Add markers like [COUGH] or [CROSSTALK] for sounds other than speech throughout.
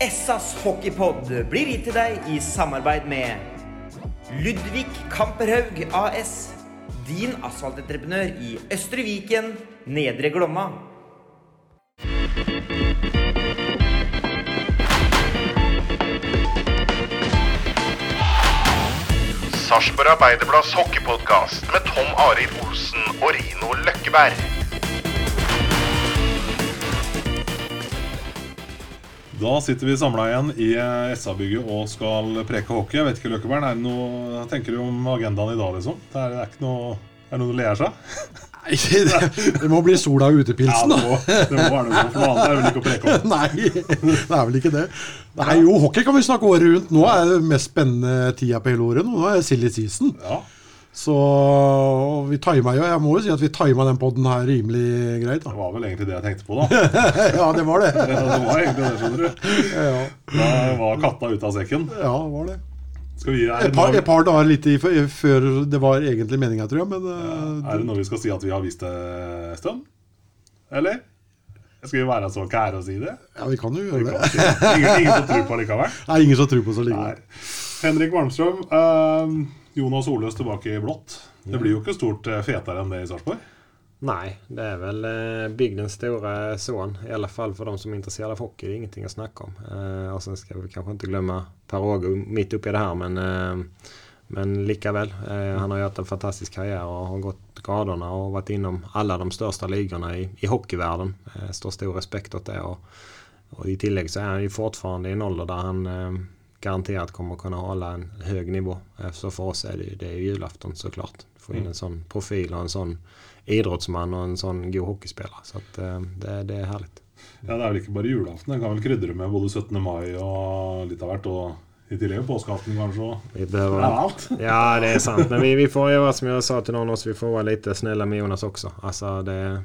Essas hockeypodd blir gitt til deg i samarbeid med Ludvig Kamperhaug AS. Din asfaltentreprenør i Østre Viken, Nedre Glomma. Sarpsborg Arbeiderblads hockeypodkast med Tom Arild Olsen og Rino Løkkeberg. Da sitter vi samla igjen i eh, SA-bygget og skal preke hockey. Jeg vet ikke, Løkkeberg, er det noe tenker du om agendaen i dag, liksom? Det er, det er ikke noe Er det noe du ler seg? Nei, [LAUGHS] det, det må bli sola Ja, ute-pilsen, det da. må, det må være noe, for noe annet er vel ikke å preke om. [LAUGHS] Nei, det er vel ikke det. Nei, jo, hockey kan vi snakke året rundt. Nå er det mest spennende tida på hele året. Nå er det silly season. Ja. Så vi timet jo, jeg må jo si at vi tima den podden her rimelig greit. Det da. var vel egentlig det jeg tenkte på, da. [LAUGHS] Ja, det var det. Det var egentlig det, skjønner du. Ja, Da var katta ute av sekken. ja det var det. Skal vi, Et det par, et par dager litt i, før det var egentlig meninga, tror jeg. Men eh, er det noe vi skal si at vi har visst det en stund? Eller? Skal vi være så kære og si det? ja, vi kan jo gjøre det. si det. Ingen, ingen som tror på likevel? Det er ingen som tror på Nei. lenge. Henrik Malmstrøm, eh, Jonas Oløs tilbake i blått. Det blir jo ikke stort eh, fetere enn det i Sarpsborg. Nej, det är väl eh, bygdens stora son. I alla fall för de som är intresserade av hockey. Det är ingenting att snacka om. Eh, och sen ska vi kanske inte glömma Per mitt uppe i det här. Men, men lika väl. Eh, han har gjort en fantastisk karriär och har gått graderna och varit inom alla de största ligorna i, i hockeyvärlden. Står stor respekt åt det. Och, och i tillägg så är han ju fortfarande i en ålder där han garanterat kommer kunna hålla en hög nivå. Eh, så för oss är det, ju- det är ju julafton såklart. Få in en sån profil och en sån idrottsman och en sån god hockeyspelare. Så att, eh, det, det är härligt. Ja, Det er vel ikke bare julaften. Den kan vel krydre med både 17. mai og litt av hvert. Og i tillegg påskeaften, kanskje. og- Vi Det er behöver... alt. [LAUGHS] Ja, det är sant. Men vi, vi får göra som jag sa till någon av oss. Vi får vara lite snälla med Jonas också. Alltså det,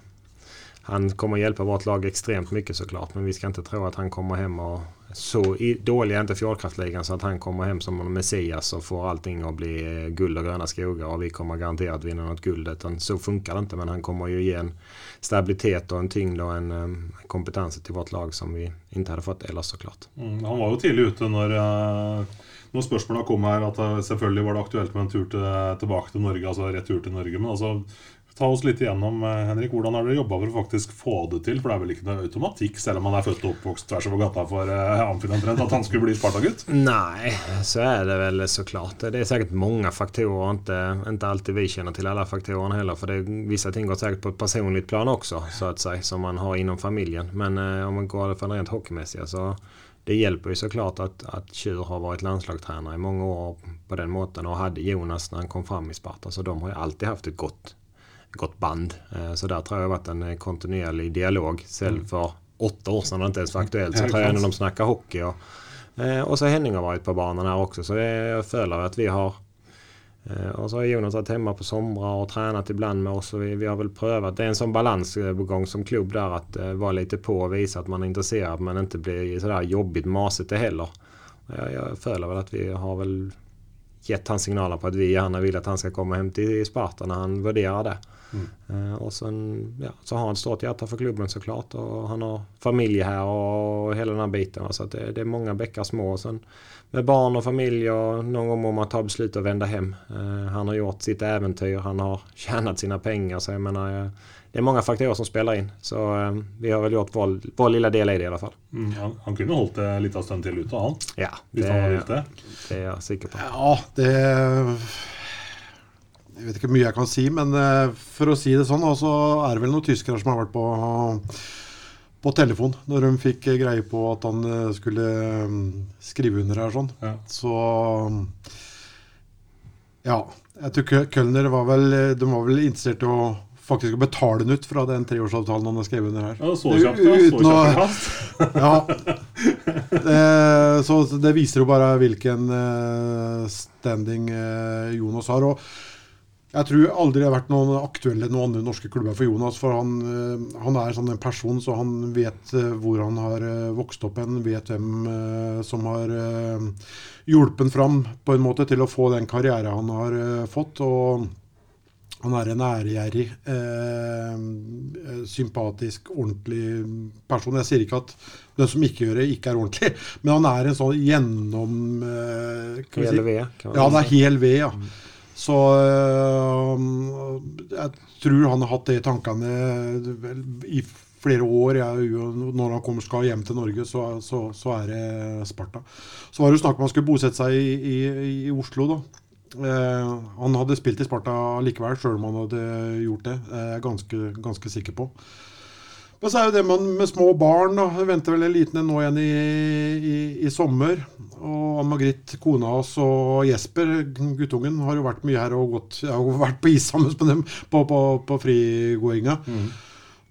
han kommer hjälpa vårt lag extremt mycket såklart. Men vi ska inte tro att han kommer hem och... Så dålig är inte fjordkraftligan så att han kommer hem som en messias och får allting att bli guld och gröna skogar och vi kommer garanterat vinna något guld. Utan så funkar det inte. Men han kommer ju ge en stabilitet och en tyngd och en um, kompetens till vårt lag som vi inte hade fått annars såklart. Mm, han var ju tidigt ute när eh, når kom här att eh, det var det aktuellt med en tur till, eh, tillbaka till Norge. Altså retur till Norge. Men alltså ta oss lite igenom eh, Henrik. Hvordan har dere jobba for å faktisk få det til? For det er vel ikke noe automatikk, selv om han er født og oppvokst tvers over gata for eh, Amfin omtrent, at han skulle bli Sparta-gutt? Nej, så är det väl såklart. Det är säkert många faktorer. Inte, inte alltid vi känner till alla faktorerna heller. För det, vissa ting går säkert på ett personligt plan också. Så att säga. Som man har inom familjen. Men eh, om man går för det rent hockeymässiga så det hjälper ju såklart att, att Tjur har varit landslagstränare i många år på den måten. Och hade Jonas när han kom fram i Sparta. Så de har ju alltid haft ett gott, gott band. Eh, Så där tror jag varit en eh, kontinuerlig dialog. Själv för åtta år sedan när det inte ens var aktuellt. Så tror jag ändå de snackar hockey. Och, Eh, och så Henning har varit på banan här också. Så det, jag följer att vi har... Och så har Jonas varit hemma på somrar och tränat ibland med oss. Och vi, vi har väl prövat. Det är en sån balansgång som klubb där att vara lite på och visa att man är intresserad men inte bli sådär jobbigt masigt det heller. Jag, jag följer väl att vi har väl gett han signaler på att vi gärna vill att han ska komma hem till Sparta när han värderar det. Eh, och sen ja, så har han stort hjärta för klubben såklart och han har familj här och hela den här biten. Så att det, det är många bäckar små. Och sen med barn och familj och någon gång må man ta beslut att vända hem. Eh, han har gjort sitt äventyr, han har [LAUGHS] tjänat sina pengar. Så jag menar, eh, det är många faktorer som spelar in. Så vi har väl gjort vår, vår lilla del i det i alla fall. Mm, han, han kunne holdt det litt av stund til ute, han. Ja, han det, det. det är jag säker på. Ja, det Jeg vet ikke hvor mye jeg kan si, men eh, for å si det sånn, så er det vel noen tyskere som har vært på, på telefon når de fikk eh, greie på at han eh, skulle mm, skrive under her sånn. Ja. Så Ja. Jeg tror Kölner var vel De var vel interessert i å faktisk å betale den ut fra den treårsavtalen han har skrevet under her. Ja, så kjapt, ja. Så kjapt [LAUGHS] ja. Det, så det viser jo bare hvilken eh, standing eh, Jonas har. Og jeg tror aldri det har vært noen aktuelle noen andre norske klubber for Jonas. For han, eh, han er sånn en person, så han vet eh, hvor han har eh, vokst opp hen. Vet hvem eh, som har eh, hjulpet fram på en måte til å få den karriere han har eh, fått. Og Han er en ærgjerrig, eh, sympatisk, ordentlig person. Jeg sier ikke at den som ikke gjør det, ikke er ordentlig, men han er en sånn gjennom eh, Hel ved, Ja, det er hel ved, ja. Så eh, jeg tror han har hatt det i tankene vel, i flere år. Jeg, når han kommer, skal hjem til Norge, så, så, så er det Sparta. Så var det jo snakk om han skulle bosette seg i, i, i Oslo, da. Eh, han hadde spilt i Sparta likevel, sjøl om han hadde gjort det. Det er jeg ganske, ganske sikker på. Og så er jo det med, med små barn. da, Jeg venter vel en liten en nå igjen i, i, i sommer. Og Ann-Margrit, kona hans, og Jesper, guttungen, har jo vært mye her og gått Jeg har jo vært på is sammen med dem på, på, på frigåinga. Mm.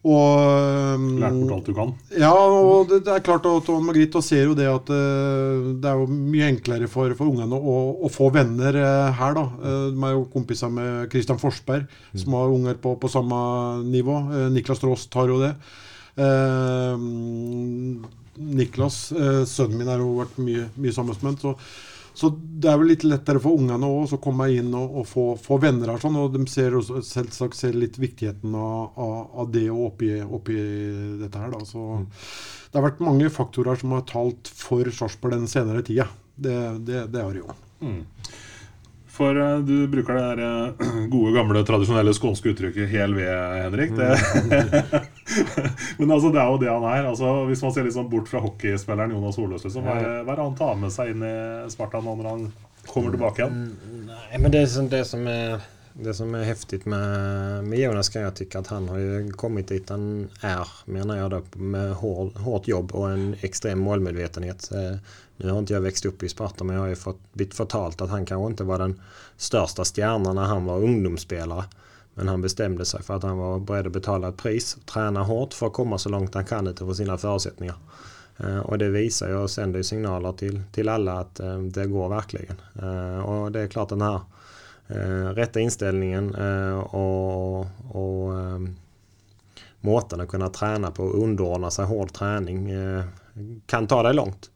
Og Lært bort alt du kan. ja, og det, det er klart at Anne Margrethe ser jo det at eh, det er jo mye enklere for, for ungene å, å få venner eh, her, da. Eh, de er jo kompiser med Christian Forsberg, som har unger på, på samme nivå. Niklas Ross tar jo det. Eh, Niklas, sønnen min, har jo vært mye, mye sammen med så, så det er vel litt lettere for ungene å komme inn og, og få, få venner her. Sånn, og de ser også, selvsagt ser litt viktigheten av, av, av det oppi, oppi dette her. Da. Så det har vært mange faktorer som har talt for Sarpsborg den senere tida. Det, det, det har det jo. For eh, du bruker det der eh, [CLEARS THROAT] gode, gamle, tradisjonelle skånske uttrykket 'hel ved', Henrik. [LAUGHS] Men altså, det er jo det han er. Altså, hvis man ser litt sånn bort fra hockeyspilleren Jonas Soløs, liksom, hva er det- han tar med seg inn i Sparta nå når han kommer tilbake igjen? Nej, men det, som- det, som är, det som är häftigt med, med Jonas kan jag tycka att han har ju kommit dit han är, menar jag då, med hård, hårt jobb och en extrem målmedvetenhet. Nu har inte jag växt upp i Sparta men jag har ju fått, blivit förtalt att han kanske inte var den största stjärnan när han var ungdomsspelare. Men han bestämde sig för att han var beredd att betala ett pris, träna hårt för att komma så långt han kan utifrån sina förutsättningar. Eh, och det visar ju och sänder ju signaler till, till alla att eh, det går verkligen. Eh, och det är klart den här rätta inställningen och, och måten att kunna träna på och underordna sig hård träning kan ta dig långt.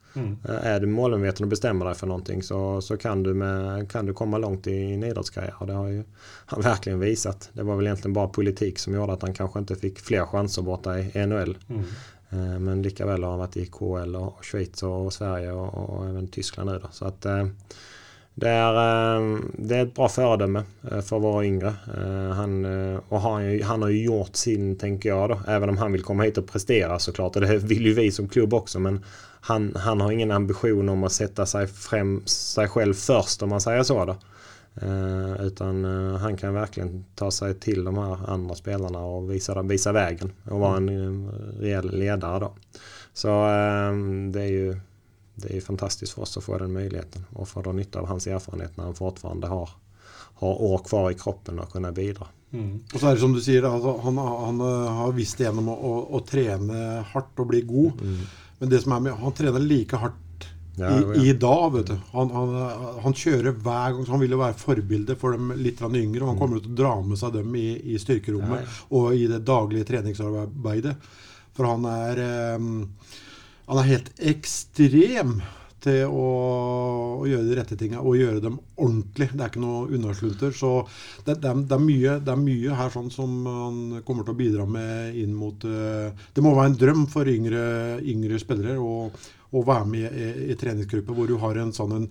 Eh, Är du målmedveten och bestämmer dig för någonting så, så kan, du med, kan du komma långt i en idrottskarriär. Och det har ju han verkligen visat. Det var väl egentligen bara politik som gjorde att han kanske inte fick fler chanser borta i NHL. Eh, Men lika väl har han varit i KL och Schweiz och Sverige och, och även Tyskland nu då. Så att eh, det är, eh, det är ett bra föredöme eh, för våra yngre. Eh, han, och han, har ju- han har ju gjort sin, tänker jag då. Även om han vill komma hit och prestera såklart. Och det [LAUGHS] vill ju vi som klubb också. Men han, han har ingen ambition om att sätta sig, främ, sig själv först om man säger så då. Utan han kan verkligen ta sig till de här andra spelarna och visa, visa vägen. Och vara en rejäl ledare då. Så det är ju det är fantastiskt för oss att få den möjligheten och få dra nytta av hans erfarenhet när han fortfarande har, har år kvar i kroppen och kunna bidra. Og så er det som du sier, altså, han, han eh, har visst gjennom å, å, å trene hardt og bli god. Men det som er med, han trener like hardt Ja, i, jo, ja. i dag. vet du. Han, han, han hver gang. så Han vil jo være forbilde for dem litt grann yngre. og Han kommer til å dra med seg dem i, i styrkerommet Ja, ja. og i det daglige treningsarbeidet. For han er eh, han er helt ekstrem til å, å gjøre de rette tinga og gjøre dem ordentlig. Det er ikke noe unnaslunter. Så det, det, er, det, er mye, det er mye her sånn som han kommer til å bidra med inn mot uh, Det må være en drøm for yngre, yngre spillere å, å være med i, i treningsgruppe hvor du har en sånn en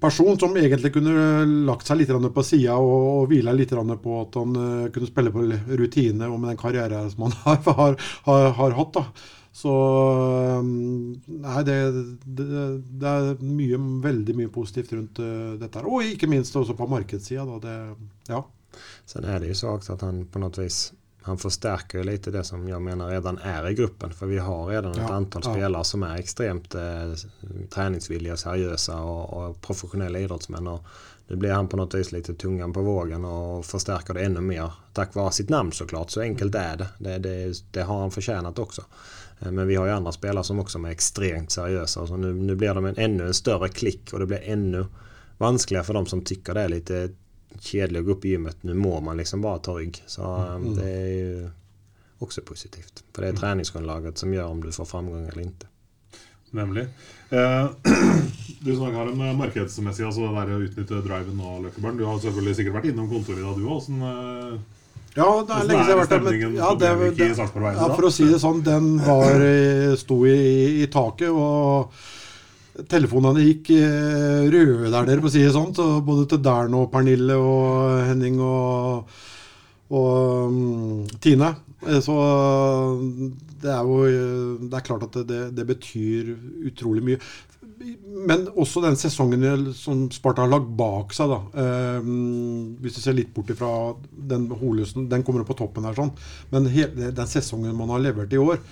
person som egentlig kunne lagt seg litt på sida og, og hvila litt på at han eh, uh, kunne spille på rutine og med den karrieren som han [LAUGHS] har, har, har, har hatt. da. Så um, Nei, det, det, det er mye, veldig mye positivt rundt eh, dette. her. Og ikke minst også på markedssida. Det, ja. Sen är det ju så också att han på något vis han förstärker ju lite det som jag menar redan är i gruppen. För vi har redan ett Ja, antal ja. spelare som är extremt eh, träningsvilliga, seriösa och, och professionella idrottsmän. Och nu blir han på något vis lite tungan på vågen och förstärker det ännu mer. Tack vare sitt namn såklart, så enkelt är det. Det, det, det har han förtjänat också. Eh, Men vi har ju andra spelare som också är extremt seriösa. Så nu, nu blir de en ännu en större klick och det blir ännu vanskligare för de som tycker det är lite kedligt att gå upp i gymmet. Nu mår man liksom bara ta rygg. Så eh, det är ju också positivt. För det är träningsgrundlaget som gör om du får framgång eller inte. Nemlig. Eh, [CLEARS THROAT] du snakker om eh, markedsmessig, altså det der å utnytte driven og Løkkebarn. Du har selvfølgelig sikkert vært innom kontoret i dag, du òg. Sånn, eh, Ja, det Hvordan lenge siden har vært der. Men, ja, det, det, ja, for å si det sånn, den [LAUGHS] var, eh, sto i, i taket, og telefonene gikk eh, røde der nede, på å si det sånn. Så både til Dern og Pernille og Henning og, og mm, Tine. Eh, Så det er jo Det er klart at det, det, det betyr utrolig mye. Men også den sesongen som Sparta har lagt bak seg, da. Eh, hvis du ser litt bort ifra den Holøsen, den kommer opp på toppen her, sånn. Men hele, den sesongen man har levert i år,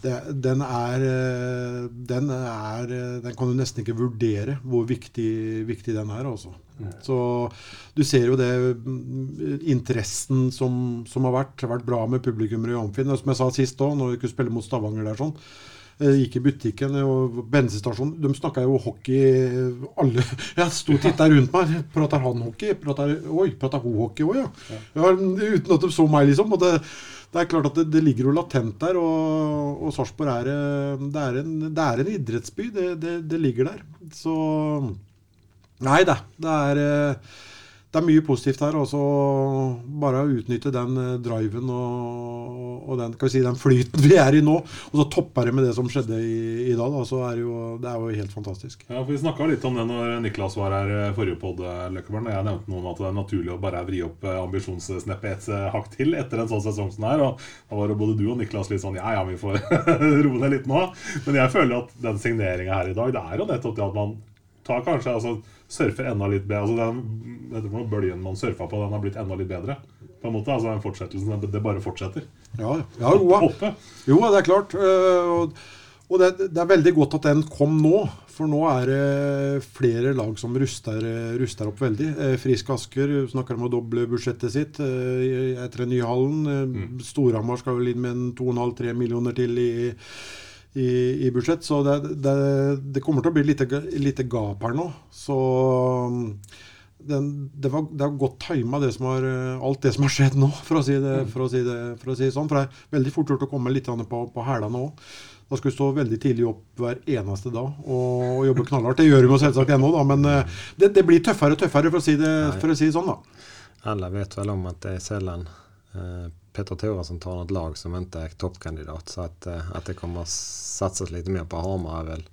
det, den er eh, Den er eh, Den kan du nesten ikke vurdere hvor viktig, viktig den er, altså. Så du ser jo det mm, interessen som, som har vært. Det har vært bra med publikummere i Amfin. Og Som jeg sa sist òg, når vi kunne spille mot Stavanger der sånn. Jeg gikk i butikken eh, og bensinstasjonen. De snakka jo hockey eh, alle [LAUGHS] Jeg sto og titta rundt meg. Prater han hockey? Prater, oi, prater hun hockey òg, ja. ja? Uten at de så meg, liksom. Og det, det er klart at det, det ligger jo latent der. Og, og Sarpsborg er, det er, en, det er en idrettsby. Det, det, det ligger der. Så Nei da. Det er eh, det er mye positivt her. Også bare å utnytte den eh, driven og, og den, kan vi si, den flyten vi er i nå. Og så topper det med det som skjedde i, i dag. Da, så er det, jo, det er jo helt fantastisk. Ja, for Vi snakka litt om det når Niklas var her eh, forrige pod, eh, Løkkeberg. Jeg nevnte noe om at det er naturlig å bare vri opp ambisjonssneppet et hakk til etter en sånn sesong som det her. Og da var det både du og Niklas litt sånn Ja, ja, vi får [LAUGHS] roe ned litt nå. Men jeg føler at den signeringa her i dag, det er jo nettopp det at man tar kanskje altså, surfer enda litt bedre. Altså, den, dette var bølgen man surfa på, den har blitt enda litt bedre. På en måte, altså den fortsettelsen, det, bare fortsetter. Ja, ja jo, jo det er klart. Og, og det, det er veldig godt at den kom nå. For nå er det flere lag som ruster, ruster opp veldig. Eh, Frisk Asker snakker om å doble budsjettet sitt eh, etter den nye hallen. Eh, Storhamar skal vel inn med en 2,5-3 millioner til i i, i budsjett. Så det, det, det kommer til å bli lite, lite gap her nå. Så um, den, det, var, det er godt tima, det som har, eh, alt det som har skjedd nå, for å si det, for å si det, for å si det sånn. For det er veldig fort gjort å komme litt på, på hælene òg. Da skal vi stå veldig tidlig opp hver eneste dag og, og jobbe knallhardt. Det gjør vi jo selvsagt ennå, da, men eh, det, det blir tøffere og tøffere, for å si det, for å si det sånn. da. Alla vet väl om att det är sällan Petter Thoresen tar något lag som inte är toppkandidat. Så att, eh, att det kommer satsas lite mer på Hamar är väl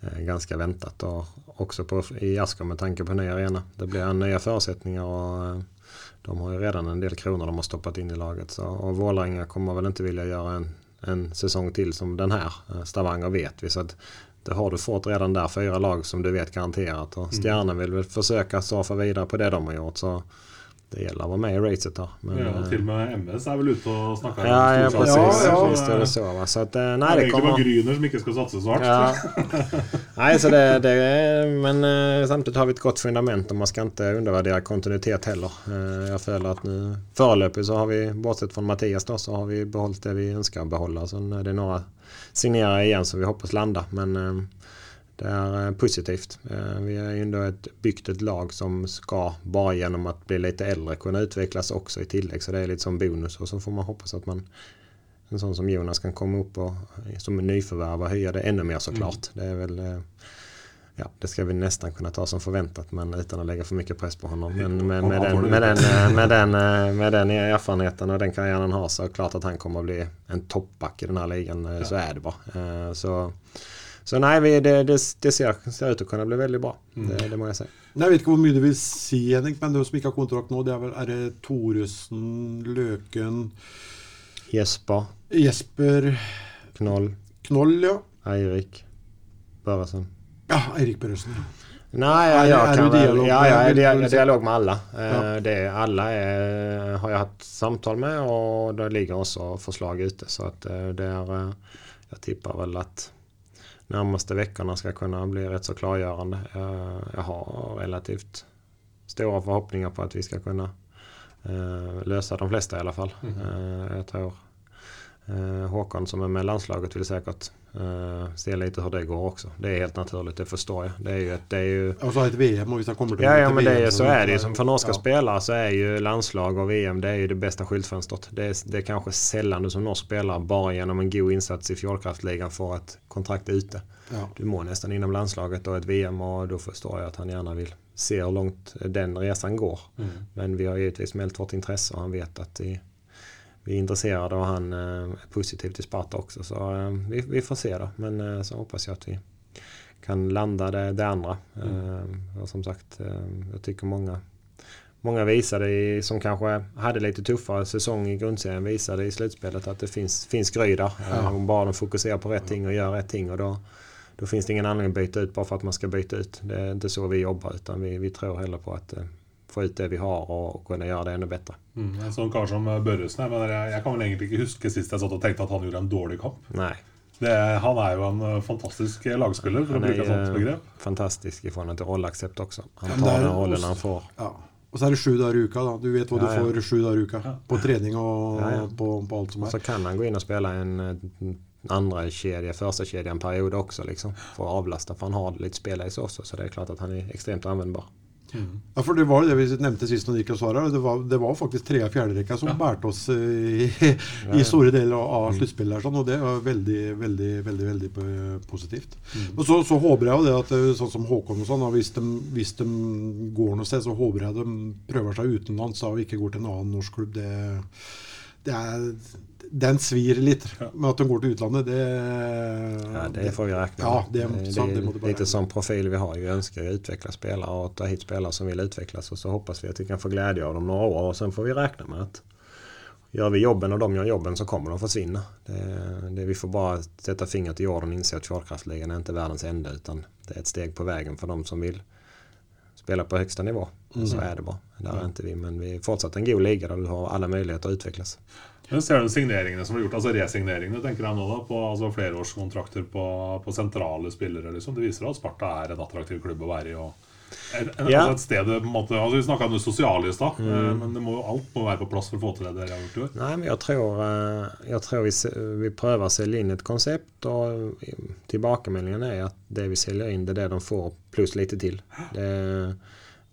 eh, ganska väntat. Och också på, i Asker med tanke på ny arena. Det blir nya förutsättningar och eh, de har ju redan en del kronor de har stoppat in i laget. Så, och Vålerenga kommer väl inte vilja göra en, en säsong till som den här. Eh, Stavanger vet vi. Så att, det har du fått redan där, fyra lag som du vet garanterat. Och Stjärnen vill väl försöka surfa vidare på det de har gjort. Så det gäller att vara med i racet här. Men, Ja, eh, til og med MS er vel ute og snakker Ja, ja, precis. Ja, ja. Visst är det så. Va? Så att, eh, Det nej, det bare kommer... Gryner som ikke skal satse så hardt. Ja. [LAUGHS] Nej, så det, det är, men eh, samtidigt har vi ett gott fundament och man ska inte undervärdera kontinuitet heller. Jag följer att nu förelöpig så har vi, bortsett från Mattias då, så har vi behållit det vi önskar behålla. Sen är det några signerare igen som vi hoppas landa. Men det är eh, positivt. Eh, Vi har ju ändå ett, byggt ett lag som ska bara genom att bli lite äldre kunna utvecklas också i tillägg. Så det är lite som bonus och så får man hoppas att man en sån som Jonas kan komma upp och som en nyförvärv och höja det ännu mer såklart. Det är väl eh, Ja, det ska vi nästan kunna ta som förväntat men utan att lägga för mycket press på honom. Men med, med, den, med, den, eh, med, den, eh, med den erfarenheten och den karriären han har så är det klart att han kommer att bli en toppback i den här ligan. eh, Så är det bara. Eh, Så, så nej, vi, det, det, det ser, ser ut att kunna bli väldigt bra. Det, det må jag säga. Jeg vet ikke hvor mye du vil si, Henrik, men de som ikke har kontrakt nå, det er vel er det Thoresen, Løken, Jesper, Jesper Knoll, Knoll, ja. Eirik, Börjesson. Ja, Eirik Børresen. Nej, Är- jag är kan du dialog ja, jag är vill- dia- vill du säga? dialog med alla. Eh, Ja. Det, alla är, har jag haft samtal med och det ligger också förslag ute. Så att eh, det är, eh, jag tippar väl att närmaste veckorna ska kunna bli rätt så klargörande. Eh, Jag har relativt stora förhoppningar på att vi ska kunna eh, lösa de flesta i alla fall. Eh, Jag tror Håkon som är med landslaget vill säkert eh, se lite hur det går också. Det är helt naturligt, det förstår jag. Det är ju ett, det är ju Och så har ett VM och han kommer till Ja, ja men det är, så är det ju. för norska ja. spelare så är ju landslag och VM det är ju det bästa skyltfönstret. Det är, det är kanske sällan du som norsk spelare bara genom en god insats i fjordkraftligan får ett kontrakt ute. Ja. Du mår nästan inom landslaget och ett VM och då förstår jag att han gärna vill se hur långt den resan går. Mm. Men vi har givetvis mält vårt intresse och han vet att vi, vi är intresserade och han eh, är positiv till Sparta också. Så eh, vi, vi får se då. Men eh, så hoppas jag att vi kan landa det, det andra. Eh, och som sagt, jag tycker många Många visade, i, som kanske hade lite tuffare säsong i grundserien, visade i slutspelet att det finns, finns där. Eh, om bara de fokuserar på rätt ting och gör rätt ting. Och då, då finns det ingen anledning att byta ut bara för att man ska byta ut. Det är inte så vi jobbar utan vi, vi tror hellre på att få ut det vi har och, och kunna göra det ännu bättre. Mm. En sånn kar som Børresen her, men jeg, jeg kan vel egentlig ikke huske sist jeg satt og tenkte at han gjorde en dårlig kamp. Nej, Det, han er jo en eh, fantastisk for å han bruke et sånt är eh, begrep. fantastisk i förhållande till rollaccept också. Han tar den rollen han får. Ja. Och så är det sju dagar i uka. Då. Du vet vad Ja, du ja. får sju dagar i uka. På träning och Ja, ja. På, på allt som är. Och så kan han gå in och spela en eh, andra kedja, första kedja en period också liksom. För att avlasta, för han har lite spelare också. Så det är klart att han är extremt användbar. Ja, för det var det vi nämnde sist när Niklas var här. Det var, det var faktiskt trea fjärderekka som bärte oss eh, i, i stora delar av Mm. slutspelet. Och det var väldigt, väldigt, väldigt, väldigt eh, positivt. Mm. Och så, så hoppas jag det att eh, sånn som Håkon och sånn, hvis de, de går någonstans så hoppas jag de prövar sig utomlands och inte går till en annan norsk klubb. Det är, den svir lite. Men att de går till utlandet, det... Ja, det får vi räkna Ja, det är med. sant, det det bara lite som profil vi har. Vi önskar ju utveckla spelare och ta hit spelare som vill utvecklas. Och så hoppas vi att vi kan få glädje av dem några år. Och sen får vi räkna med att gör vi jobben och de gör jobben så kommer de försvinna. Det, det, vi får bara sätta fingret i jorden och inse att fjordkraftligan är inte världens ände. Utan det är ett steg på vägen för de som vill spela på högsta nivå. Så är det bara. Där är inte vi. Men vi är fortsatt en god liga där du har alla möjligheter att utvecklas. Men ser du signeringene som blir gjort, altså resigneringene, tenker jeg nå da, på altså flerårskontrakter på, på sentrale spillere, liksom. Det viser at Sparta er en attraktiv klubb å være i. og en, Ja. altså et sted på en måte, altså Vi snakka om det sosiale i stad, Mm. eh, men det må, alt må være på plass for å få til det dere har gjort i år. Nej, men jag tror, eh, jag tror vi, vi prövar sälja in ett koncept och eh, tillbakameldingen är att det vi säljer in det är det de får plus lite till. Det,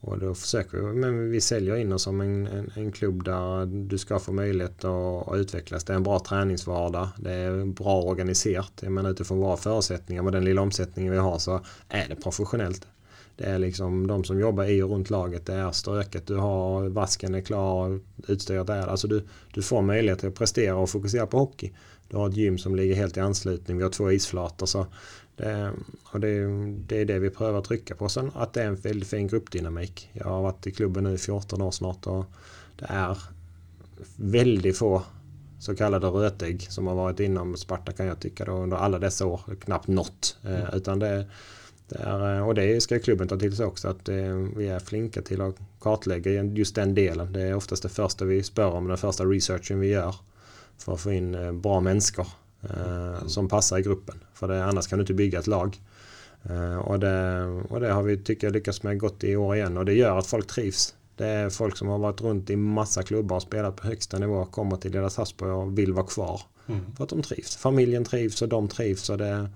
och då försöker vi, men vi säljer in oss som en, en, en klubb där du ska få möjlighet att, att utvecklas. Det är en bra träningsvardag, det är bra organiserat. Jag menar utifrån våra förutsättningar med den lilla omsättningen vi har så är det professionellt. Det är liksom de som jobbar i och runt laget. Det är ströket. Du har vasken är klar. Utstyret är Alltså du, du får möjlighet att prestera och fokusera på hockey. Du har ett gym som ligger helt i anslutning. Vi har två isflator. Så det, och det, det är det vi prövar trycka på. Sen att det är en väldigt fin gruppdynamik. Jag har varit i klubben nu i 14 år snart och det är väldigt få så kallade rötägg som har varit inom Sparta kan jag tycka då, under alla dessa år. Knappt något. Eh, utan det, det är, eh, och det ska klubben ta till sig också. Att eh, vi är flinka till att kartlägga just den delen. Det är oftast det första vi spör om. Den första researchen vi gör. För att få in eh, bra människor eh, som passar i gruppen. För det, annars kan du inte bygga ett lag. Och, det, och det har vi tycker jag lyckats med gott i år igen. Och det gör att folk trivs. Det är folk som har varit runt i massa klubbar och spelat på högsta nivå. Kommer till deras Hasbro och vill vara kvar. För att de trivs. Familjen trivs och de trivs. Och det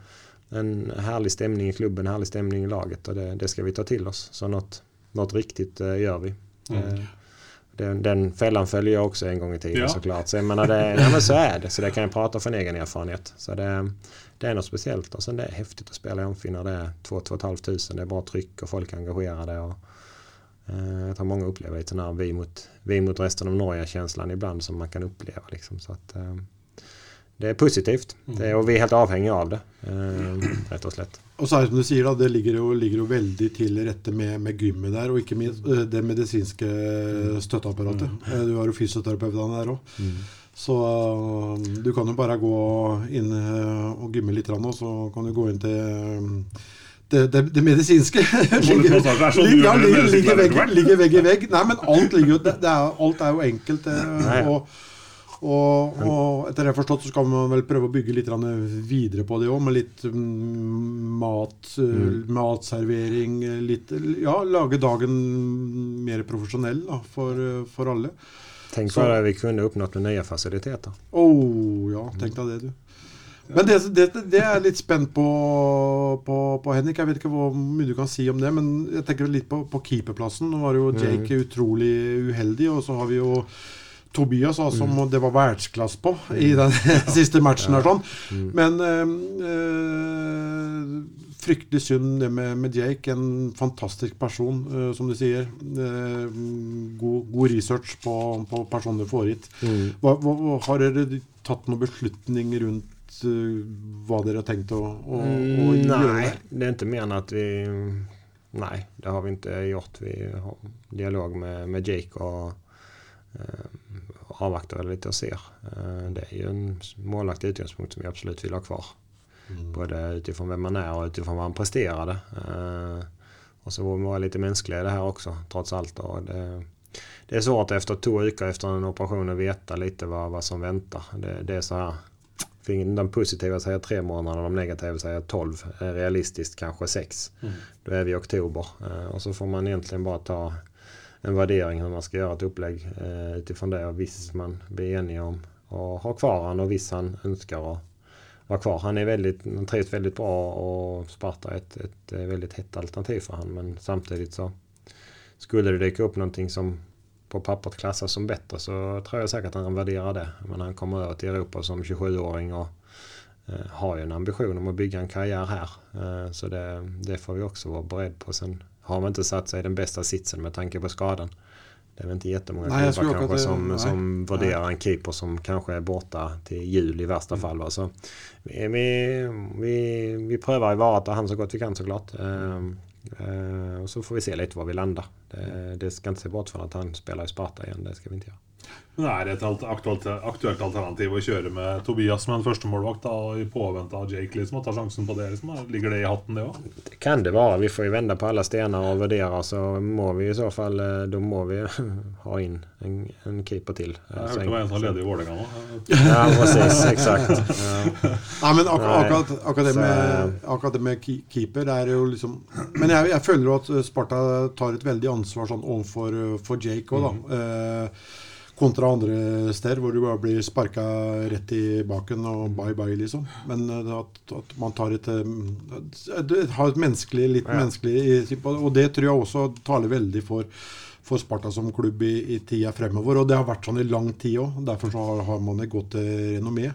en härlig stämning i klubben, en härlig stämning i laget. Och det, det ska vi ta till oss. Så något, något riktigt eh, gör vi. Eh, den, den fällan följer jag också en gång i tiden Ja. såklart. Så, jag menar, det, nej, men så är det. Så det kan jag prata från egen erfarenhet. Så det, det är något speciellt. Och sen det är häftigt att spela i Amfin när det är 2 500. Det är bra tryck och folk är engagerade. Och, eh, jag tror många upplever lite den här vi mot, vi mot resten av Norge-känslan ibland som man kan uppleva. Liksom. Så att, eh, det är positivt. Det är, och vi är helt avhängiga av det. Eh, [CLEARS THROAT] rätt och slätt. Og så det som du da, det ligger jo, ligger jo veldig til rette med, med gymmet der, og ikke minst eh, det medisinske støtteapparatet. Eh, Du har jo fysioterapeutene der òg. Så eh, du kan jo bare gå inn eh, og gymme litt, grann, og så kan du gå inn til eh, det, det, det medisinske [LAUGHS] ligger, det er det vegg i vegg. Nei, men alt, ligger det, det er, alt er jo enkelt. eh, Og og, og etter det jeg har forstått, så skal man vel prøve å bygge litt videre på det òg, med litt mm, mat, eh, matservering litt, Ja, lage dagen mer profesjonell da, for, for alle. Tänk Så- vad vi kunde uppnått med nya faciliteter. Oh, ja, tenk deg det, du. Men det, det, det er jeg litt spent på, på, på Henrik. Jeg vet ikke hvor mye du kan si om det, men jeg tenker litt på, på keeperplassen. Nå var jo Jake utrolig uheldig, og så har vi jo Tobias, da, som det var verdensklasse på i den [LAUGHS] [LAUGHS] siste matchen. her sånn. Men eh, eh, fryktelig synd det med, med Jake. En fantastisk person, eh, som du sier. Eh, god, god research på, på personen du får hit. Hva, hva, hva- har dere tatt noen beslutning rundt eh, hva dere har å, å, å Mm, gjøre? nej, det är inte än att vi... Nej, det har vi inte gjort. Vi har dialog med, med Jake och eh, avvaktar lite och ser. Eh, det är ju en målvakt utgångspunkt som vi absolut vill ha kvar. Både utifrån vem man är och utifrån vad han presterade. Eh, och så vi vara lite mänskliga i det här också, trots allt. Och det, det är svårt efter två veckor efter en operation att veta lite vad, vad som väntar. Det, det är så här. De positiva säger tre månader, de negativa säger 12. Eh, Realistiskt kanske sex. Då är vi i oktober. Och så får man egentligen bara ta en värdering hur man ska göra ett upplägg eh, utifrån det. Och viss man blir enig om och ha kvar han och viss han önskar att vara kvar. Han är väldigt, han trivs väldigt bra och Sparta är ett, ett eh, väldigt hett alternativ för han. Men samtidigt så skulle det dyka upp någonting som på pappret klassas som bättre så tror jag säkert att han värderar det. Men han kommer över till Europa som 27-åring och eh, har ju en ambition om att bygga en karriär här. Eh, så det, det får vi också vara beredd på. Sen har man inte satt sig i den bästa sitsen med tanke på skadan. Det är väl inte jättemånga Nej, klubbar kanske till- som, nej. som värderar en keeper som kanske är borta till jul i värsta fall. Va? Så vi, vi, vi, vi prövar ju vara han så gott vi kan såklart. Ehm, eh, och så får vi se lite var vi landar. Det, det ska inte se bort från att han spelar i Sparta igen. Det ska vi inte göra. Men er det et alt- aktuelt, aktuelt alternativ å kjøre med Tobias som en førstemålvakt da, i påvente av Jake? liksom, og ta sjansen på det? liksom? da? Ligger det i hatten, det òg? Det kan det vara. Vi får ju vända på alla stenar och värdera. Så må vi i så fall, eh, då må vi [LAUGHS] ha in en, en keeper till. Jeg Eh, hørte så det var en som var ledig i Vålerenga nå. [LAUGHS] Ja, precis. Exakt. Ja. [LAUGHS] Nei, men ak akkurat, akkurat, det med, akkurat det med ke- keeper det er jo liksom [CLEARS THROAT] Men jeg, jeg føler jo at eh, Sparta tar et veldig ansvar sånn overfor eh, for Jake òg, da. Eh, kontra andre steder hvor du bare blir sparka rett i baken og bye bye, liksom. Men eh, at, at man tar et eh, det Har et menneskelig, litt Ja. menneskelig Og det tror jeg også taler veldig for for Sparta som klubb i, i tida fremover. Og det har vært sånn i lang tid òg. Derfor så har, har man et godt eh, renommé.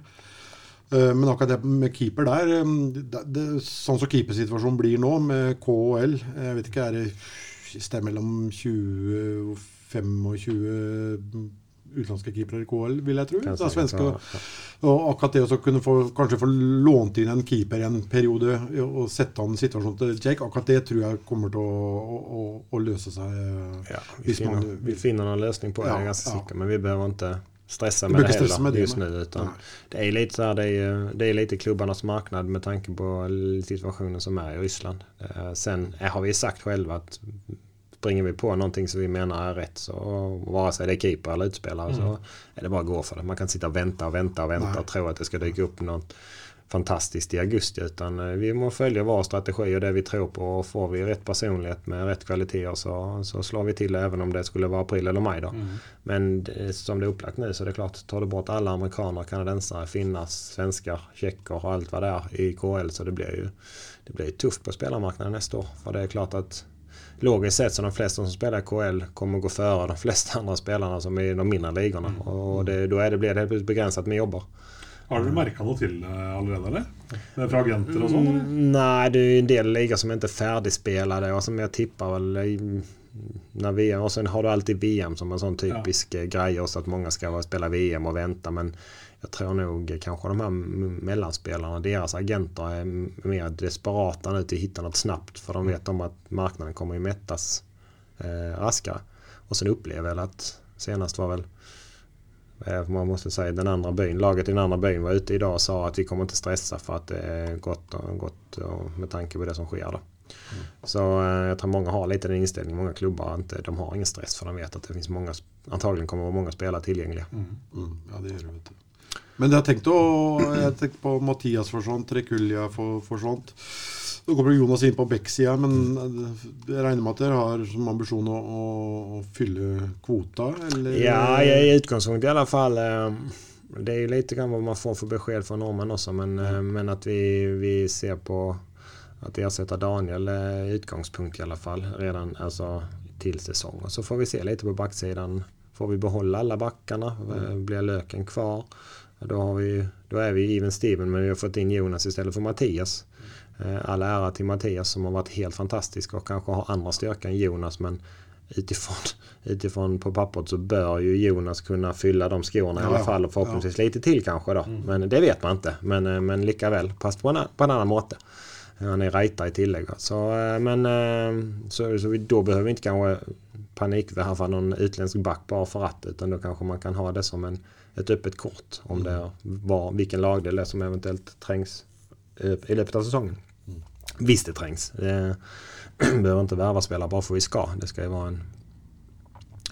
Men akkurat det med keeper der det, det, Sånn som keepersituasjonen blir nå, med KHL Jeg vet ikke, er det et sted mellom 20 og 25 utenlandske keepere i KHL, vil jeg tro. Det er svenske, vara. og akkurat det å kunne få, kanskje få lånt inn en keeper en periode og sette han situasjonen til Jake, akkurat det tror jeg kommer til å, å, å, løse seg. Ja, vi, Visst man finner, vi finner någon lösning på det, Ja, jag är ganska ja. säker. Men vi behöver inte stressa med det heller stressa med det, just nu. Utan Nej. det är lite så här, det är, det är lite klubbarnas marknad med tanke på situationen som är i Ryssland. Eh, Sen har vi sagt själva att springer vi på någonting som vi menar är rätt så vare sig det är keeper eller utspelare så är det bara att gå för det. Man kan sitta och vänta och vänta och vänta Nej. och tro att det ska dyka upp något fantastiskt i augusti utan eh, vi må följa vår strategi och det vi tror på och får vi rätt personlighet med rätt kvaliteter så, så slår vi till även om det skulle vara april eller maj då. Men det, som det är upplagt nu så är det klart, tar du bort alla amerikaner, kanadensare, finnar, svenskar, tjecker och allt vad det är i KL så det blir ju det blir tufft på spelarmarknaden nästa år. För det är klart att logiskt sett så de flesta som spelar i KL kommer gå före de flesta andra spelarna som är i de mindre ligorna. Och det, då är det, blir det helt begränsat med jobbar. Har dere merka noe til det allerede, eller? Er Fra agenter sånn? eller? Mm, nej, det är en del ligor som inte är färdigspelade och som jag tippar väl i, när VM, och sen har du alltid VM som en sån typisk ja. grej också att många ska spela VM och vänta men jag tror nog kanske de här mellanspelarna, deras agenter är mer desperata nu till att hitta något snabbt för de vet om att marknaden kommer ju mättas eh, raskare. Och sen upplever jag att senast var väl eh, man måste säga den andra byn, laget i den andra byn var ute idag och sa att vi kommer inte stressa för att det är gott, och, gott och med tanke på det som sker då. Så eh, jag tror många har lite den inställningen. Många klubbar inte, de har ingen stress för de vet att det finns många, antagligen kommer vara många spelare tillgängliga. Mm, ja, det gjør det, vet du. Men jeg tenkte, å, jeg tenkte på Mathias forsvant, Rekulja for, forsvant. Så kommer Jonas inn på Beck-sida, men eh, jeg regner med at dere har som ambisjon å, å, å fylle kvota, eller? Ja, i utgångspunkt i alla fall. Eh, det är ju lite grann vad man får för besked från norrmän också. Men, eh, men att vi, vi ser på att ersätta Daniel i utgångspunkt i alla fall. Redan alltså, till säsong. Och så får vi se lite på backsidan. Får vi behålla alla backarna? Blir Löken kvar? Då, har vi, då är vi even Steven men vi har fått in Jonas istället för Mattias. Eh, All ära till Mattias som har varit helt fantastisk och kanske har andra styrka än Jonas men utifrån, [LAUGHS] utifrån på pappret så bör ju Jonas kunna fylla de skorna i alla Ja, fall och förhoppningsvis lite till kanske då. Men det vet man inte. Men, eh, men lika väl, fast på en, på en annan måte. Han är rajta i tillägg. Så, eh, men, så, så vi, då behöver vi inte kanske panikvärva någon utländsk back bara för att utan då kanske man kan ha det som en, ett öppet kort om det är var, vilken lagdel det är som eventuellt trängs eh, i löpet av säsongen. Visst det trängs. Det [CLEARS THROAT] behöver inte värva spelare bara för vi ska. Det ska ju vara en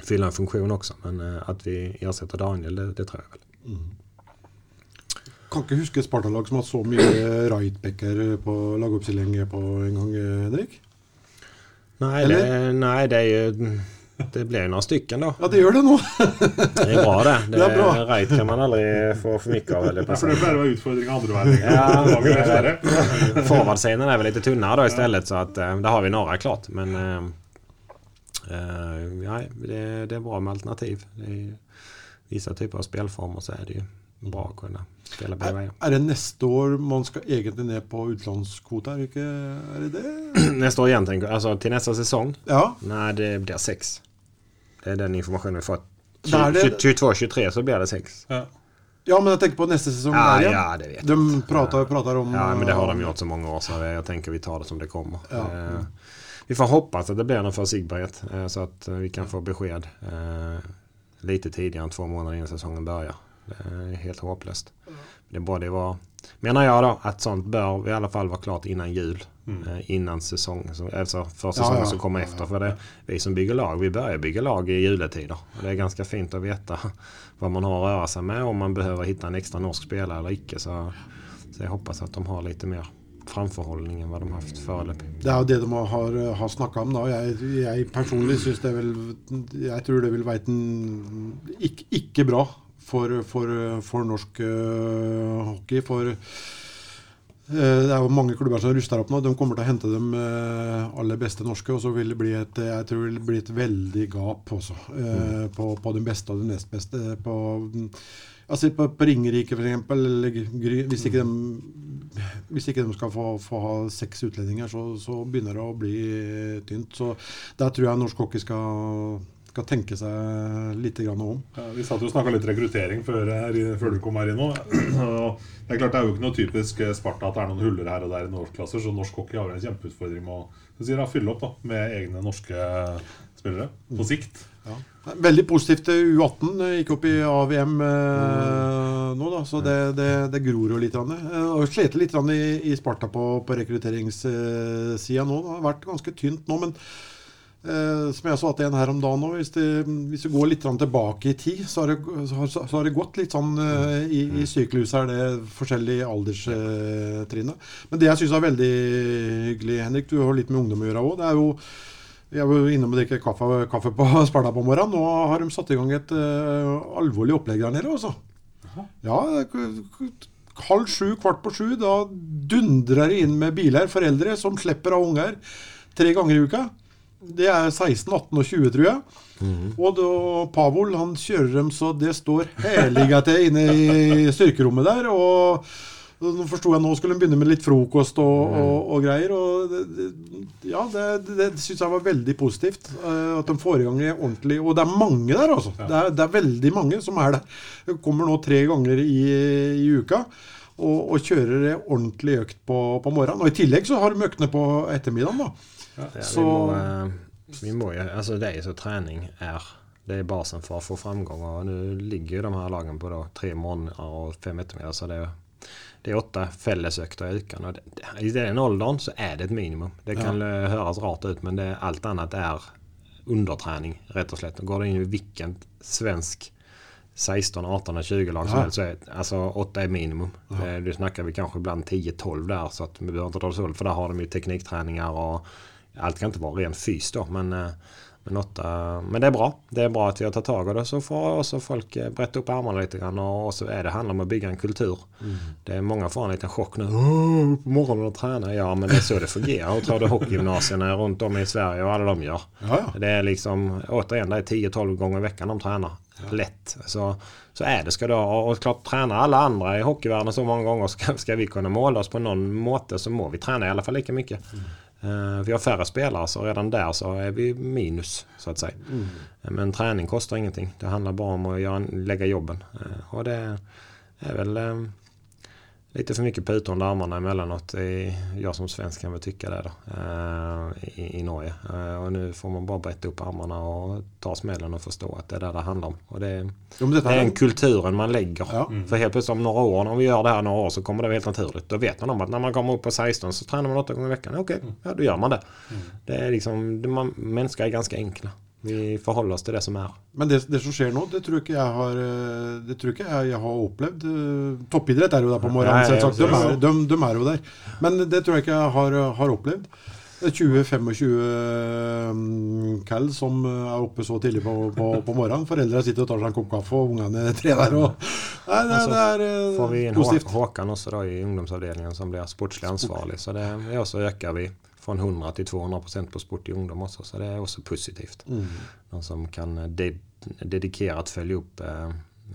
fylla en funktion också. Men eh, att vi ersätter Daniel, det, det tror jag väl. Kan ikke huske et Sparta-lag som har så mye rightbacker på lagoppstilling på en gang, eh, Henrik. Nej, det, nej, det är ju... Det blir ju några stycken då. Ja, det gjør det nå. [LAUGHS] Det är bra det. Det är bra. Right kan man aldrig få för mycket av. Eller Ja, for det være utfordring andre veien. Ja. Forwardscenen är väl lite tunnare då istället så att eh, där har vi några klart. Men eh, eh, ja, det, det är bra med alternativ. Det är, vissa typer av spelformer så är det ju bra att kunna spela båda vägar. Er det neste år man skal egentlig ned på utenlandskvote? Er det det? det? Nästa år igen tänker jag. Alltså till nästa säsong? Ja. Nej, det blir sex. Det är den informationen vi fått. Där det- 22-23 så blir det sex. Ja. ja, men jeg tenker på neste sesong Ja, der igjen. ja, det vet De prater, prater om Ja, men det har de gjort så många år så jag tänker vi tar det som det kommer. Ja. Eh, Vi får hoppas att det blir någon för Sigberget eh, så att eh, vi kan få besked eh, lite tidigare än två månader innan säsongen börjar. Det är helt hopplöst. Det borde vara, menar jag då, att sånt bör i alla fall vara klart innan jul. Eh, Innan säsong, så- alltså för säsongen Mm. ja. som kommer efter. För det, vi som bygger lag, vi börjar bygga lag i juletider. Och det är ganska fint att veta [LAUGHS] vad man har att röra sig med. Om man behöver hitta en extra norsk spelare eller icke. Så, så jag hoppas att de har lite mer framförhållning än vad de haft föreløpig. Det er jo det de har, har snakka om. da. Jeg, jeg personlig syns det vil Jeg tror det vil være ikke, ikke bra for, for, for norsk øh, hockey. For øh, det er jo mange klubber som ruster opp nå. De kommer til å hente de øh, aller beste norske. Og så vil det bli et, jeg tror det vil bli et veldig gap også. øh, på, på den beste og den nest beste. På, altså på, på Ringerike, f.eks. Hvis, ikke de, hvis ikke de skal få, få ha seks utlendinger, så, så begynner det å bli tynt. Så der tror jeg norsk hockey skal, skal tenke seg litt grann om. Ja, vi satt og snakka litt rekruttering før, her, før du kom her inn. Og Det er klart det er jo ikke noe typisk eh, Sparta at det er noen huller her og der i norsklasser, så norsk hockey har en kjempeutfordring med å sier, da, fylle opp da, med egne norske spillere på sikt. Veldig positivt til U18. eh, Gikk opp i AVM eh, nå, da, så det, det, det gror jo litt. Eh, Og Sliter litt i, i Sparta på, på rekrutteringssida nå. Det har vært ganske tynt nå, men eh, som jeg sa til en her om dagen nå, hvis, det, hvis du går litt tilbake i tid, så har det, så har, så har det gått litt sånn eh, i, i syklus her, det forskjellige alderstrinnet. Men det jeg syns er veldig hyggelig, Henrik, du har litt med ungdom å gjøre òg, det er jo jeg var innom og drikke kaffe, kaffe på [LAUGHS] Sparta på morgenen. Nå har de satt i gang et eh, alvorlig opplegg der nede, altså. Ja, halv sju, kvart på sju, da dundrer det inn med biler, foreldre som slipper av unger tre ganger i uka. Det er 16, 18 og 20, tror jeg. Og da, Pavol han kjører dem så det står heliga til inne i styrkerommet der. og nå forsto jeg nå skulle de begynne med litt frokost og, og, og greier. og det, Ja, det, det, syns jeg var veldig positivt. eh, at de får i gang det ordentlig. Og det er mange der, altså. Det, er, det er veldig mange som er der. De kommer nå tre ganger i, i uka. Og, og kjører det ordentlig økt på, på morgenen. Og i tillegg så har de øktene på ettermiddagen. da. Ja, Så- vi, må, eh, vi må ju, alltså det är så träning är det är basen för att få framgång och nu ligger ju de här lagen på då tre morgnar och fem eftermiddagar så det är, det är åtta fällesökter i veckan och det, det, i den åldern så är det ett minimum. Det kan eh, höras rart ut men det, allt annat är underträning rätt och slätt. Går du in i vilken svensk 16, 18 och 20 lag som Ja. helst. Så är, alltså 8 är minimum. Eh, Du snackar vi kanske ibland 10-12 där. Så att vi behöver inte dra det så För där har de ju teknikträningar och allt kan inte vara ren fys då. Men, eh, men, åtta, men det är bra. Det är bra att har tagit tag i det. Så får också folk eh, brätta upp armarna lite grann. Och, så är det handlar om att bygga en kultur. Det är många får en liten chock nu. På morgonen och träna. Ja men det är så det fungerar. Hur tror du hockeygymnasierna runt om i Sverige och alla de gör? Ja, ja. Det är liksom återigen det är 10-12 gånger i veckan de tränar. Lätt. Så, så är det ska det vara. Och klart tränar alla andra i hockeyvärlden så många gånger ska, ska vi kunna måla oss på någon måte så må vi träna i alla fall lika mycket. Eh, vi har färre spelare så redan där så är vi minus så att säga. Eh, Men träning kostar ingenting. Det handlar bara om att göra, lägga jobben. Eh, och det är väl eh, lite för mycket putor under armarna emellanåt. Jag som svensk kan väl tycka det då. eh, i, I Norge. Eh, och nu får man bara brätta upp armarna och ta smällen och förstå att det är det det handlar om. Och det, Jo, men detta det är är en kulturen man lägger. Ja. För helt plötsligt om några år, om vi gör det här några år så kommer det vara helt naturligt. Då vet man om att när man kommer upp på 16 så tränar man åtta gånger i veckan. Okej, ja, då gör man det. Det är liksom, det- man, människor är ganska enkla. Vi förhåller oss till det som är. Men det, det som skjer nå, det tror ikke jeg har eh, Det tror ikke jeg, jeg har opplevd. Eh, Toppidrett er jo der på morgenen, selvsagt. De ja, er, de, de er jo der. Men det tror jeg ikke jeg har, har opplevd. Det er 20-25 kall som eh, er oppe så tidlig på, på, på morgenen. Foreldra sitter og tar seg en kopp kaffe, og ungene tre der. Og, nei, det, Altså, det er eh, Får vi in Hå- positivt. Håkan också då i ungdomsavdelningen som blir sportslig ansvarig. Så det är också ökar vi från 100 till 200 procent på sport i ungdom också. Så det är också positivt. Mm. Någon som kan eh, de- dedikerat följa upp eh,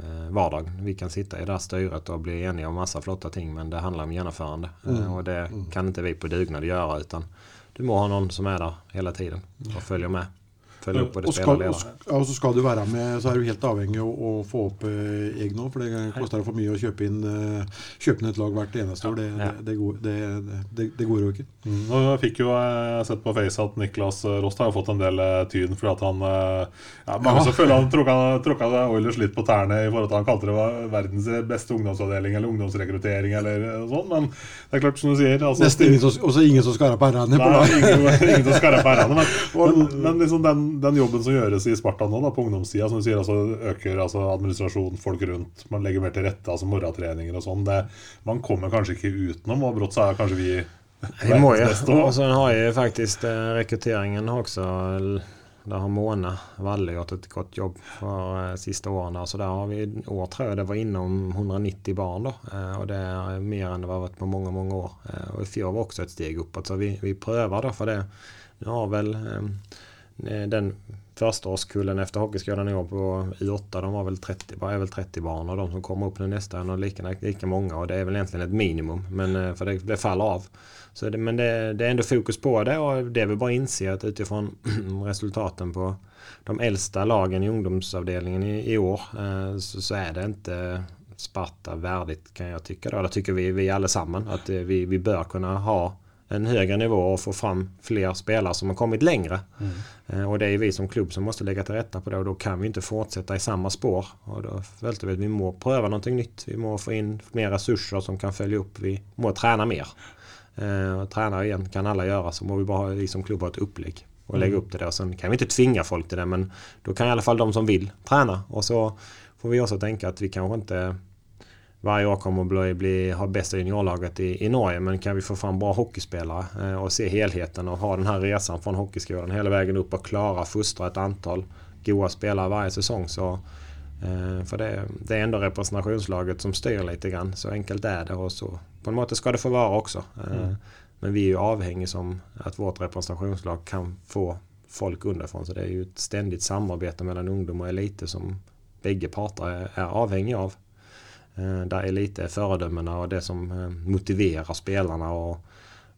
eh, vardagen. Vi kan sitta i det här styret och bli eniga om massa flotta ting men det handlar om genomförande. Eh, och det kan inte vi på dugnad göra utan du må ha någon som är där hela tiden och följer med. Upp både Og, skal, og, ledare. sk- ja, og så skal du være med, så er du helt avhengig av å, å få opp eh, egg nå. For det koster for mye å kjøpe inn, eh, kjøpe inn et lag hvert eneste år. Det, Ja. det, det, går, det, det, det går jo ikke. Mm, og jeg fikk jo eh, sett på Face at Niklas Rost har fått en del eh, tyn fordi at han eh, ja, Mange Ja. som føler han tråkka, tråkka Oilers litt på tærne i forhold til at han kalte det var verdens beste ungdomsavdeling eller ungdomsrekruttering eller eh, sånn, men det er klart, som du sier altså, Nesten ingen som, også ingen som skarrer på r-ene. på Nei, lag. ingen, ingen som skarrer på ærene. Men, [LAUGHS] men, men liksom den, den jobben som gjøres i Sparta nå, da, på ungdomssida, som du sier, altså øker altså administrasjon, folk rundt, man legger mer til rette, altså morgentreninger og sånn. det- Man kommer kanskje ikke utenom, og brått så er kanskje vi Vi må også. Och sen har ju faktiskt eh, rekryteringen också. l- Där har Mona Valle gjort ett gott jobb för eh, sista åren. Där. Så där har vi i år tror jag det var inom 190 barn då. Eh, och det är mer än det har varit på många, många år. Eh, och i fjol var också ett steg uppåt. Så vi, vi prövar då för det. Nu har väl eh, Eh, den första årskullen efter hockeyskolan i år på I8 de var väl 30, bara är väl 30 barn och de som kommer upp nu nästa är nog lika, lika många och det är väl egentligen ett minimum men eh, för det, det faller av. Så det, men det, det är ändå fokus på det och det är väl bara att inse att utifrån [CLEARS THROAT] resultaten på de äldsta lagen i ungdomsavdelningen i, i år eh, så, så är det inte Sparta värdigt kan jag tycka. Då. Det tycker vi, vi allesammans att vi, vi bör kunna ha en högre nivå och få fram fler spelare som har kommit längre. Eh, Och det är vi som klubb som måste lägga till rätta på det och då kan vi inte fortsätta i samma spår. Och då följde vi att vi må pröva någonting nytt. Vi må få in mer resurser som kan följa upp. Vi må träna mer. Eh, träna igen kan alla göra så må vi bara vi som klubb ha ett upplägg och lägga upp det där. Sen kan vi inte tvinga folk till det men då kan i alla fall de som vill träna. Och så får vi också tänka att vi kanske inte varje år kommer att bli, ha bästa juniorlaget i, i Norge men kan vi få fram bra hockeyspelare eh, och se helheten och ha den här resan från hockeyskolan hela vägen upp och klara fostra ett antal goa spelare varje säsong så eh, för det, det är ändå representationslaget som styr lite grann. Så enkelt är det och så på något måte ska det få vara också. Eh, Men vi är ju avhängiga som att vårt representationslag kan få folk underifrån. Så det är ju ett ständigt samarbete mellan ungdom och elite som bägge parter är, är avhängiga av. Eh, Där elit är föredömena och det som eh, motiverar spelarna. Och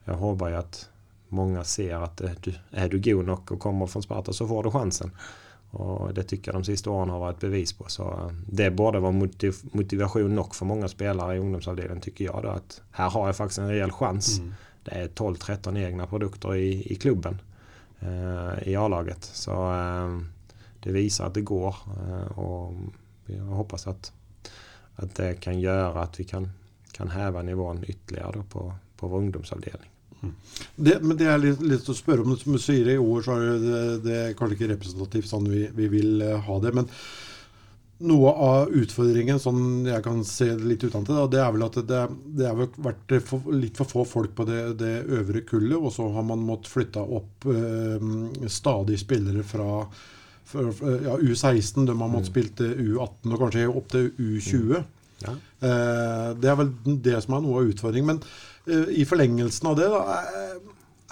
jag hoppas ju att många ser att eh, du, är du god nog och kommer från Sparta så får du chansen. Och det tycker jag de sista åren har varit bevis på. Så det borde vara motiv motivation nog för många spelare i ungdomsavdelningen tycker jag. Då, att här har jag faktiskt en rejäl chans. Det är 12-13 egna produkter i, i klubben. Eh, I A-laget. Så eh, det visar att det går. Eh, och jag hoppas att, att det kan göra att vi kan, kan häva nivån ytterligare då på, på vår ungdomsavdelning. Mm. Det, men det er litt, litt å spørre om. Som du sier, i år så er det, det er kanskje ikke representativt sånn vi, vi vil eh, ha det. Men noe av utfordringen, sånn jeg kan se lite litt utentil, det er vel at det, det har varit vært for, litt for få folk på det, det øvre kullet, og så har man måttet flytte opp eh, stadig spillere fra, fra ja, U16, de har måttet spille til U18 og kanskje opp til U20. Ja. Eh, det er vel det som er noe av utfordringen. Men eh, i forlengelsen av det, da,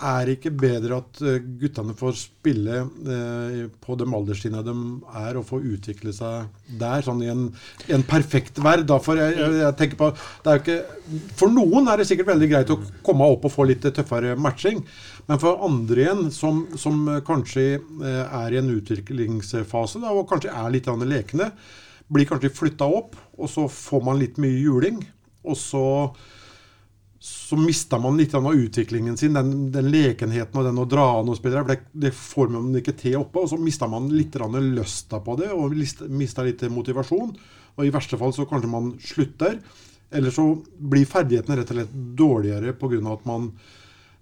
er- det ikke bedre at eh, guttene får spille eh, på de alderstrinnene de er, og får utvikle seg der, sånn i en, en perfekt verd? Da, for jeg, jeg, jeg tenker på, det er jo ikke, for noen er det sikkert veldig greit å komme opp og få litt tøffere matching. Men for andre igjen, som, som kanskje eh, er i en utviklingsfase, da, og kanskje er litt lekne, blir kanskje flytta opp, og så får man litt mye juling. Og så, så mister man litt av utviklingen sin, den, den lekenheten og den å dra an og spille. Det, det får man ikke til oppe. Og så mister man litt av lysta på det, og mister litt motivasjon. Og i verste fall så kanskje man slutter. Eller så blir ferdighetene rett og slett dårligere pga. at man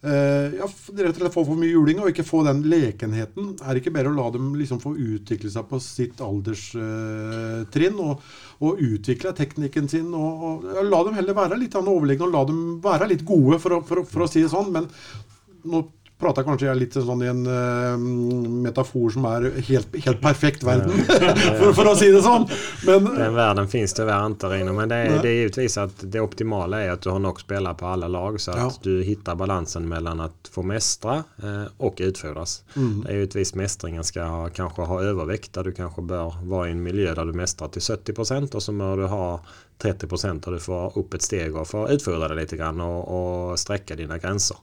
Eh, ja, rett og slett få for mye juling og ikke få den lekenheten. Er det ikke bedre å la dem liksom få utvikle seg på sitt alderstrinn eh, og, og utvikle teknikken sin? Og, og ja, La dem heller være litt overlegne og la dem være litt gode, for å, for, for å si det sånn. Men nå prater kanskje jeg litt sånn i en eh, metafor som er helt, helt perfekt verden, for, for å si det sånn. Men Den världen finns tyvärr inte Rino, men det är, det är givetvis att det optimala är att du har nog spelare på alla lag så att Ja. du hittar balansen mellan att få mästra eh, och utfodras. Mm. Det är givetvis mästringen ska ha, kanske ha övervikt där du kanske bör vara i en miljö där du mästrar till 70% och så bör du ha 30% där du får upp ett steg och får utfodra dig lite grann och, och sträcka dina gränser.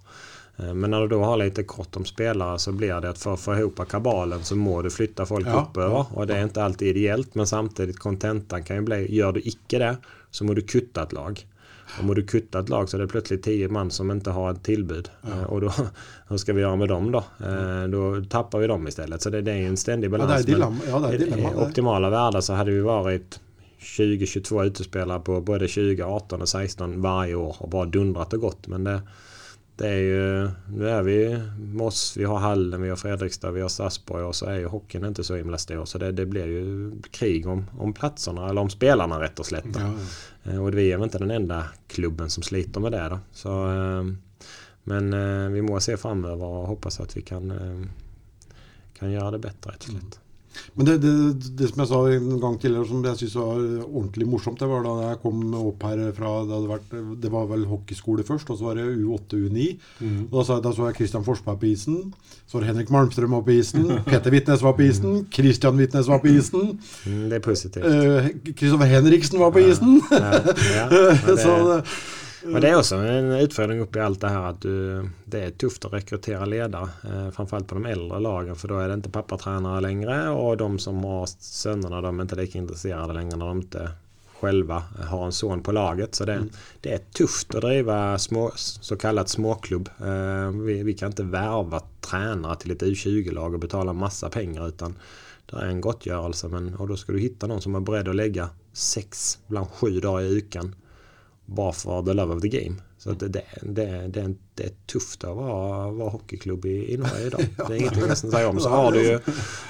Eh, Men när du då har lite kort om spelare så blir det att för att få ihop kabalen så må du flytta folk Ja, uppöver. ja, och det är inte alltid ideellt men samtidigt kontentan kan ju bli, gör du icke det så må du kutta ett lag. Och må du kutta ett lag så är det plötsligt tio man som inte har ett tillbud. Eh, Och då, [LAUGHS] hur ska vi göra med dem då? Eh, Då tappar vi dem istället. Så det, det är en ständig ja, det balans. Men dilemma. Ja, dilemma. I optimala världar så hade vi varit 20-22 utespelare på både 20, 18 och 16 varje år och bara dundrat och gått. Men det, det är ju, nu är vi Moss, vi har Hallen, vi har Fredrikstad, vi har Stadsborg och så är ju hockeyn inte så himla stor. Så det, det blir ju krig om, om platserna eller om spelarna rätt och slätt. Ja, Eh, Och vi är väl inte den enda klubben som sliter med det. Då. Så, eh, men eh, vi må se framöver och hoppas att vi kan, kan göra det bättre rätt och slätt. Men det, det, det som jeg sa en gang tidligere, som jeg syns var ordentlig morsomt, det var da jeg kom opp her fra Det, vært, det var vel hockeyskole først, og så var det U8, U9. Og Da, så, da så jeg Christian Forsberg på isen. Så var det Henrik Malmstrøm [LAUGHS] var på isen. Peter Vitnes var på isen. Christian Vitnes var på isen. Mm, det är positivt. Eh, Kristoffer Henriksen var på isen. Ja, ja. Men [LAUGHS] så men det är också en utfordring upp i allt det här att du, det är tufft att rekrytera ledare. Eh, framförallt på de äldre lagen för då är det inte pappatränare längre och de som har sönerna de är inte lika intresserade längre när de inte själva har en son på laget. Så det, det är tufft att driva små, så kallat småklubb. Eh, vi, vi kan inte värva tränare till ett U20-lag och betala massa pengar utan det är en gottgörelse men, och då ska du hitta någon som är beredd att lägga sex, bland sju dagar i veckan bara för the love of the game. Så det, det, det, det, det är tufft att vara, vara hockeyklubb i, i Norge idag. [LAUGHS] Det är ingenting jag ska säga om. Så har du ju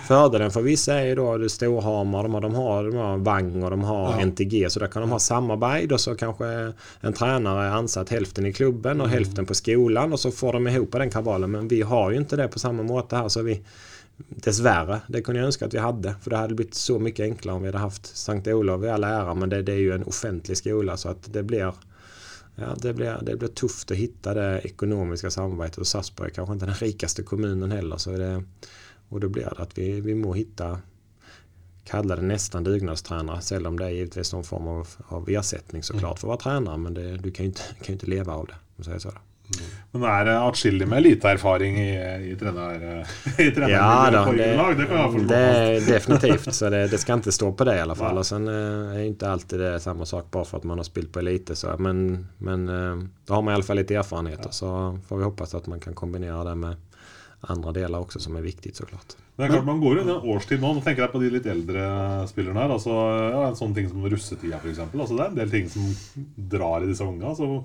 fördelen för vissa är ju då det Storhamar, de har, de har, de har Vang och de har Ja. NTG. Så där kan de ha samarbete och så kanske en tränare är ansatt hälften i klubben Mm. och hälften på skolan och så får de ihop den kabalen. Men vi har ju inte det på samma måte här så vi Dessvärre, det kunde jag önska att vi hade. För det hade blivit så mycket enklare om vi hade haft Sankt Olof i all ära. Men det, det är ju en offentlig skola så att det blir Ja, det blir, det blir tufft att hitta det ekonomiska samarbetet och Sassborg är kanske inte den rikaste kommunen heller. Så det, och då blir det att vi, vi må hitta kalla det nästan dugnadstränare. Sällan om det är givetvis någon form av, av ersättning såklart för att vara tränare. Men det, du kan ju inte, kan ju inte leva av det. Om jag säger så. då. Men det er atskillig med eliteerfaring i, i trener... [LAUGHS] I Ja, trenermiljøet då, på det, lag. Det kan jeg forstå. det är definitivt. Så det, det ska inte stå på det i alla fall. Ja. Och sen eh, är inte alltid det samma sak bara för att man har spelat på elite. Så. Men, men eh, då har man i alla fall lite erfarenheter. Så får vi hoppas att man kan kombinera det med andra delar också som är viktigt såklart. Det er klart Man går jo i en årstid nå. Nå tenker jeg på de litt eldre spillerne her. altså ja, En sånn ting som russetida, f.eks. Altså, det er en del ting som drar i disse unga. Så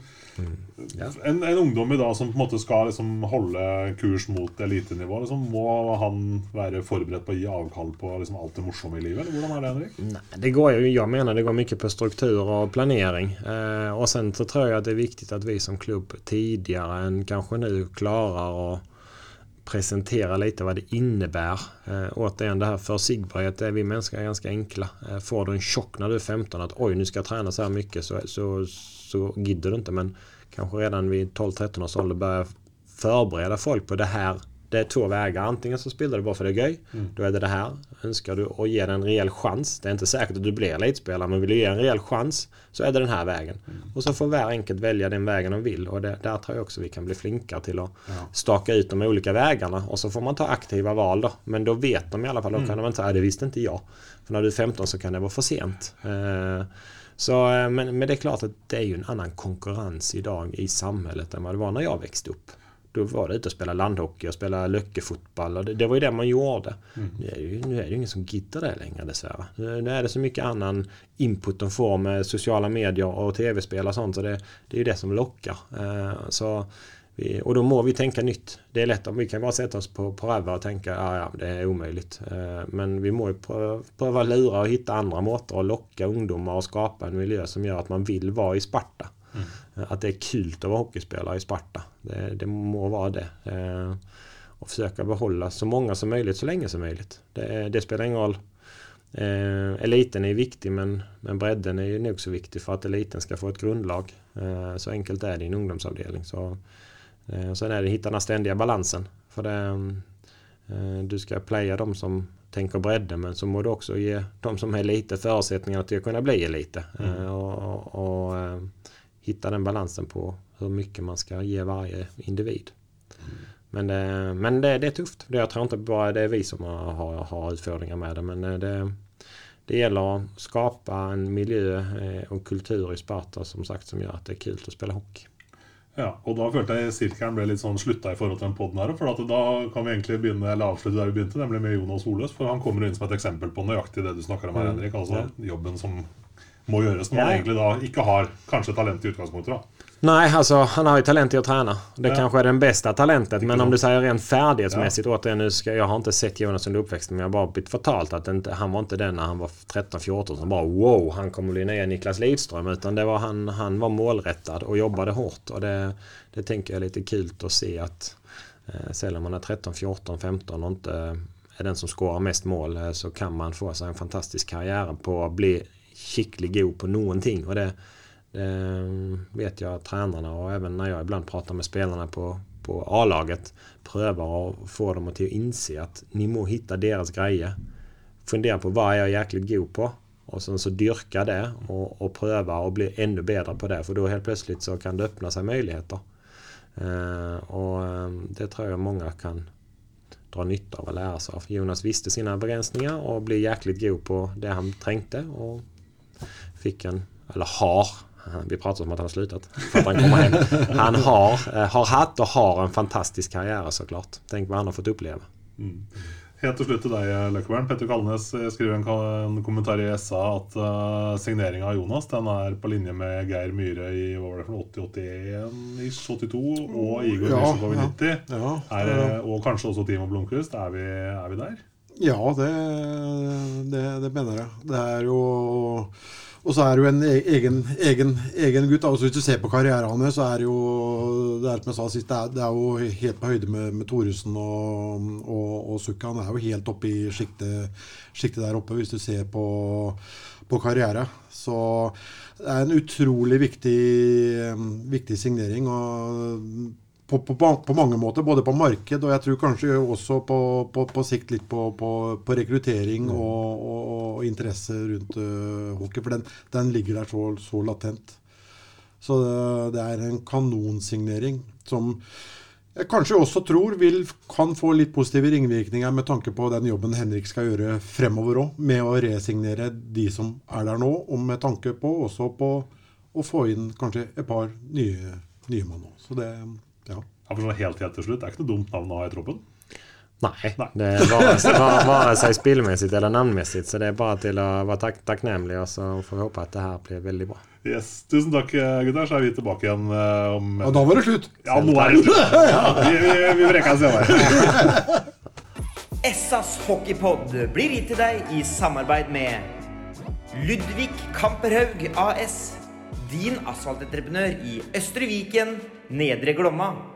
Ja. en, en ungdom i dag som på en måte skal liksom holde kurs mot elitenivå, liksom, må han være forberedt på å gi avkall på liksom alt det morsomme i livet? Eller hvordan er det, Henrik? Nej, det går ju, jag menar det går mycket på struktur och planering. Eh, och sen så tror jag att det är viktigt att vi som klubb tidigare än kanske nu klarar att presentera lite vad det innebär. Eh, återigen det här försigbarhet, det är vi människor är ganska enkla. Eh, får du en chock när du är 15 att oj nu ska jag träna så här mycket så, så, så gidder du inte men kanske redan vid 12-13 års ålder börja förbereda folk på det här. Det är två vägar. Antingen så spelar du bara för det är göj. Då är det det här. Önskar du och ge den en rejäl chans. Det är inte säkert att du blir elitspelare men vill du ge en rejäl chans så är det den här vägen. Och så får var enkelt välja den vägen de vill. Och det, där tror jag också vi kan bli flinkare till att staka ut de olika vägarna. Och så får man ta aktiva val då. Men då vet de i alla fall. Då kan de inte säga "Ah, det visste inte jag. För när du är 15 så kan det vara för sent. Eh, så, eh, men, men det är klart att det är ju en annan konkurrens idag i samhället än vad det var när jag växte upp. Då var det ute och spela landhockey och spela löckefotboll. Och det, det var ju det man gjorde. Nu, är det ju, nu är det ju ingen som gitter det längre dessvärre. Nu, är det så mycket annan input de får med sociala medier och tv-spel och sånt. Så det, det är ju det som lockar. Eh, så vi, och då må vi tänka nytt. Det är lätt om vi kan bara sätta oss på, på räva och tänka att ja, det är omöjligt. Eh, Men vi må ju pröva, pröva lura och hitta andra måter att locka ungdomar och skapa en miljö som gör att man vill vara i Sparta. Eh, Att det är kul att vara hockeyspelare i Sparta. Det, det må vara det. Eh, Och försöka behålla så många som möjligt så länge som möjligt. Det, det spelar ingen roll. Eh, eliten är viktig men, men bredden är ju nog så viktig för att eliten ska få ett grundlag. Eh, så enkelt är det i en ungdomsavdelning. Så, eh, sen är det att hitta den ständiga balansen. För det, eh, du ska playa de som tänker bredden men så må du också ge de som är lite förutsättningar till att kunna bli elite. Eh, och, och eh, hitta den balansen på hur mycket man ska ge varje individ. Men, det, men det, det är tufft. Jag tror inte bara det är vi som har, har, utfordringar med det. Men eh, det, det gäller att skapa en miljö eh, och kultur i Sparta som sagt som gör att det är kul att spela hockey. Ja, og da følte jeg sirkelen ble litt sånn slutta i forhold til den podden her. For at da kan vi egentlig begynne, eller avslutte der vi begynte, nemlig med Jonas Holøs. For han kommer inn som et eksempel på nøyaktig det du snakker om her, Mm. Henrik. Altså jobben som må gjøres når man Ja. egentlig da ikke har kanskje talent i utgangspunktet. da. Nej, alltså han har ju talent i att träna. Det Ja. kanske är den bästa talentet. Men om du säger rent färdighetsmässigt återigen, nu ska, jag har inte sett Jonas under uppväxten men jag har bara blivit förtalt att inte, han var inte den när han var 13-14 som bara wow, han kommer bli nya Niklas Lidström. Utan det var han, han var målrättad och jobbade hårt. Och det, det tänker jag är lite kul att se att eh, när man är 13, 14, 15 och inte är den som skårar mest mål eh, så kan man få sig en fantastisk karriär på att bli skicklig god på någonting. Och det, det vet jag att tränarna och även när jag ibland pratar med spelarna på, på A-laget prövar att få dem att inse att ni må hitta deras grejer. Fundera på vad är jag jäkligt god på och sen så dyrka det och, och pröva och bli ännu bättre på det för då helt plötsligt så kan det öppna sig möjligheter. Eh, och eh, det tror jag många kan dra nytta av och lära sig av. Jonas visste sina begränsningar och blev jäkligt god på det han tänkte och fick en, eller har, [LAUGHS] vi pratar om att han har slutat för att han kommer hem. Han har, eh, har haft och har en fantastisk karriär såklart. Tänk vad han har fått uppleva. Helt til slutt til deg, Løkkebern. Petter Kalnes eh, skriver en, kommentar i SA at uh, signeringa av Jonas den er på linje med Geir Myhre i hva var det for noe, 80-81, ish, 82 og Igor Ja, Mysjekov i ja. 90. Ja, Er, og kanskje også Timo Blomkvist. Er vi, er vi der? Ja, det, det, det mener jeg. Det er jo Og så er det jo en e-, egen, egen, egen gutt. Altså, hvis du ser på karrieren hans, så er det jo Det er som jeg sa sist, det er, det er jo helt på høyde med, med Thoresen og, og, og Sukka. Han er jo helt oppe i sjiktet sjiktet der oppe, hvis du ser på, på karriere. Så det er en utrolig viktig, viktig signering. og på, på, på mange måter, både på marked og jeg tror kanskje også på, på, på sikt litt på, på, på rekruttering og, og, og interesse rundt øh, hockey. For den, den ligger der så, så latent. Så det, det er en kanonsignering som jeg kanskje også tror vil, kan få litt positive ringvirkninger med tanke på den jobben Henrik skal gjøre fremover òg, med å resignere de som er der nå, og med tanke på også på å få inn kanskje et par nye, nye mann òg. Så det ja. Ja, for sånn helt, helt til slutt, Det er ikke noe dumt navn å ha i troppen. Nej, det är vare, vare, vare sig spelmässigt eller namnmässigt. Så det är bara till att vara tack, tacknämlig och så får vi hoppas att det här blir väldigt bra. Yes. Tusen takk, eh, gutter. Så er vi tilbake igjen eh, om Ja, da var det slutt. Ja, nå er det slutt. [LAUGHS] Ja, vi, vi, vi brekker senere. Essas [LAUGHS] hockeypod blir gitt til deg i samarbeid med Ludvig Kamperhaug AS. Din asfaltentreprenør i Østre Viken, Nedre Glomma.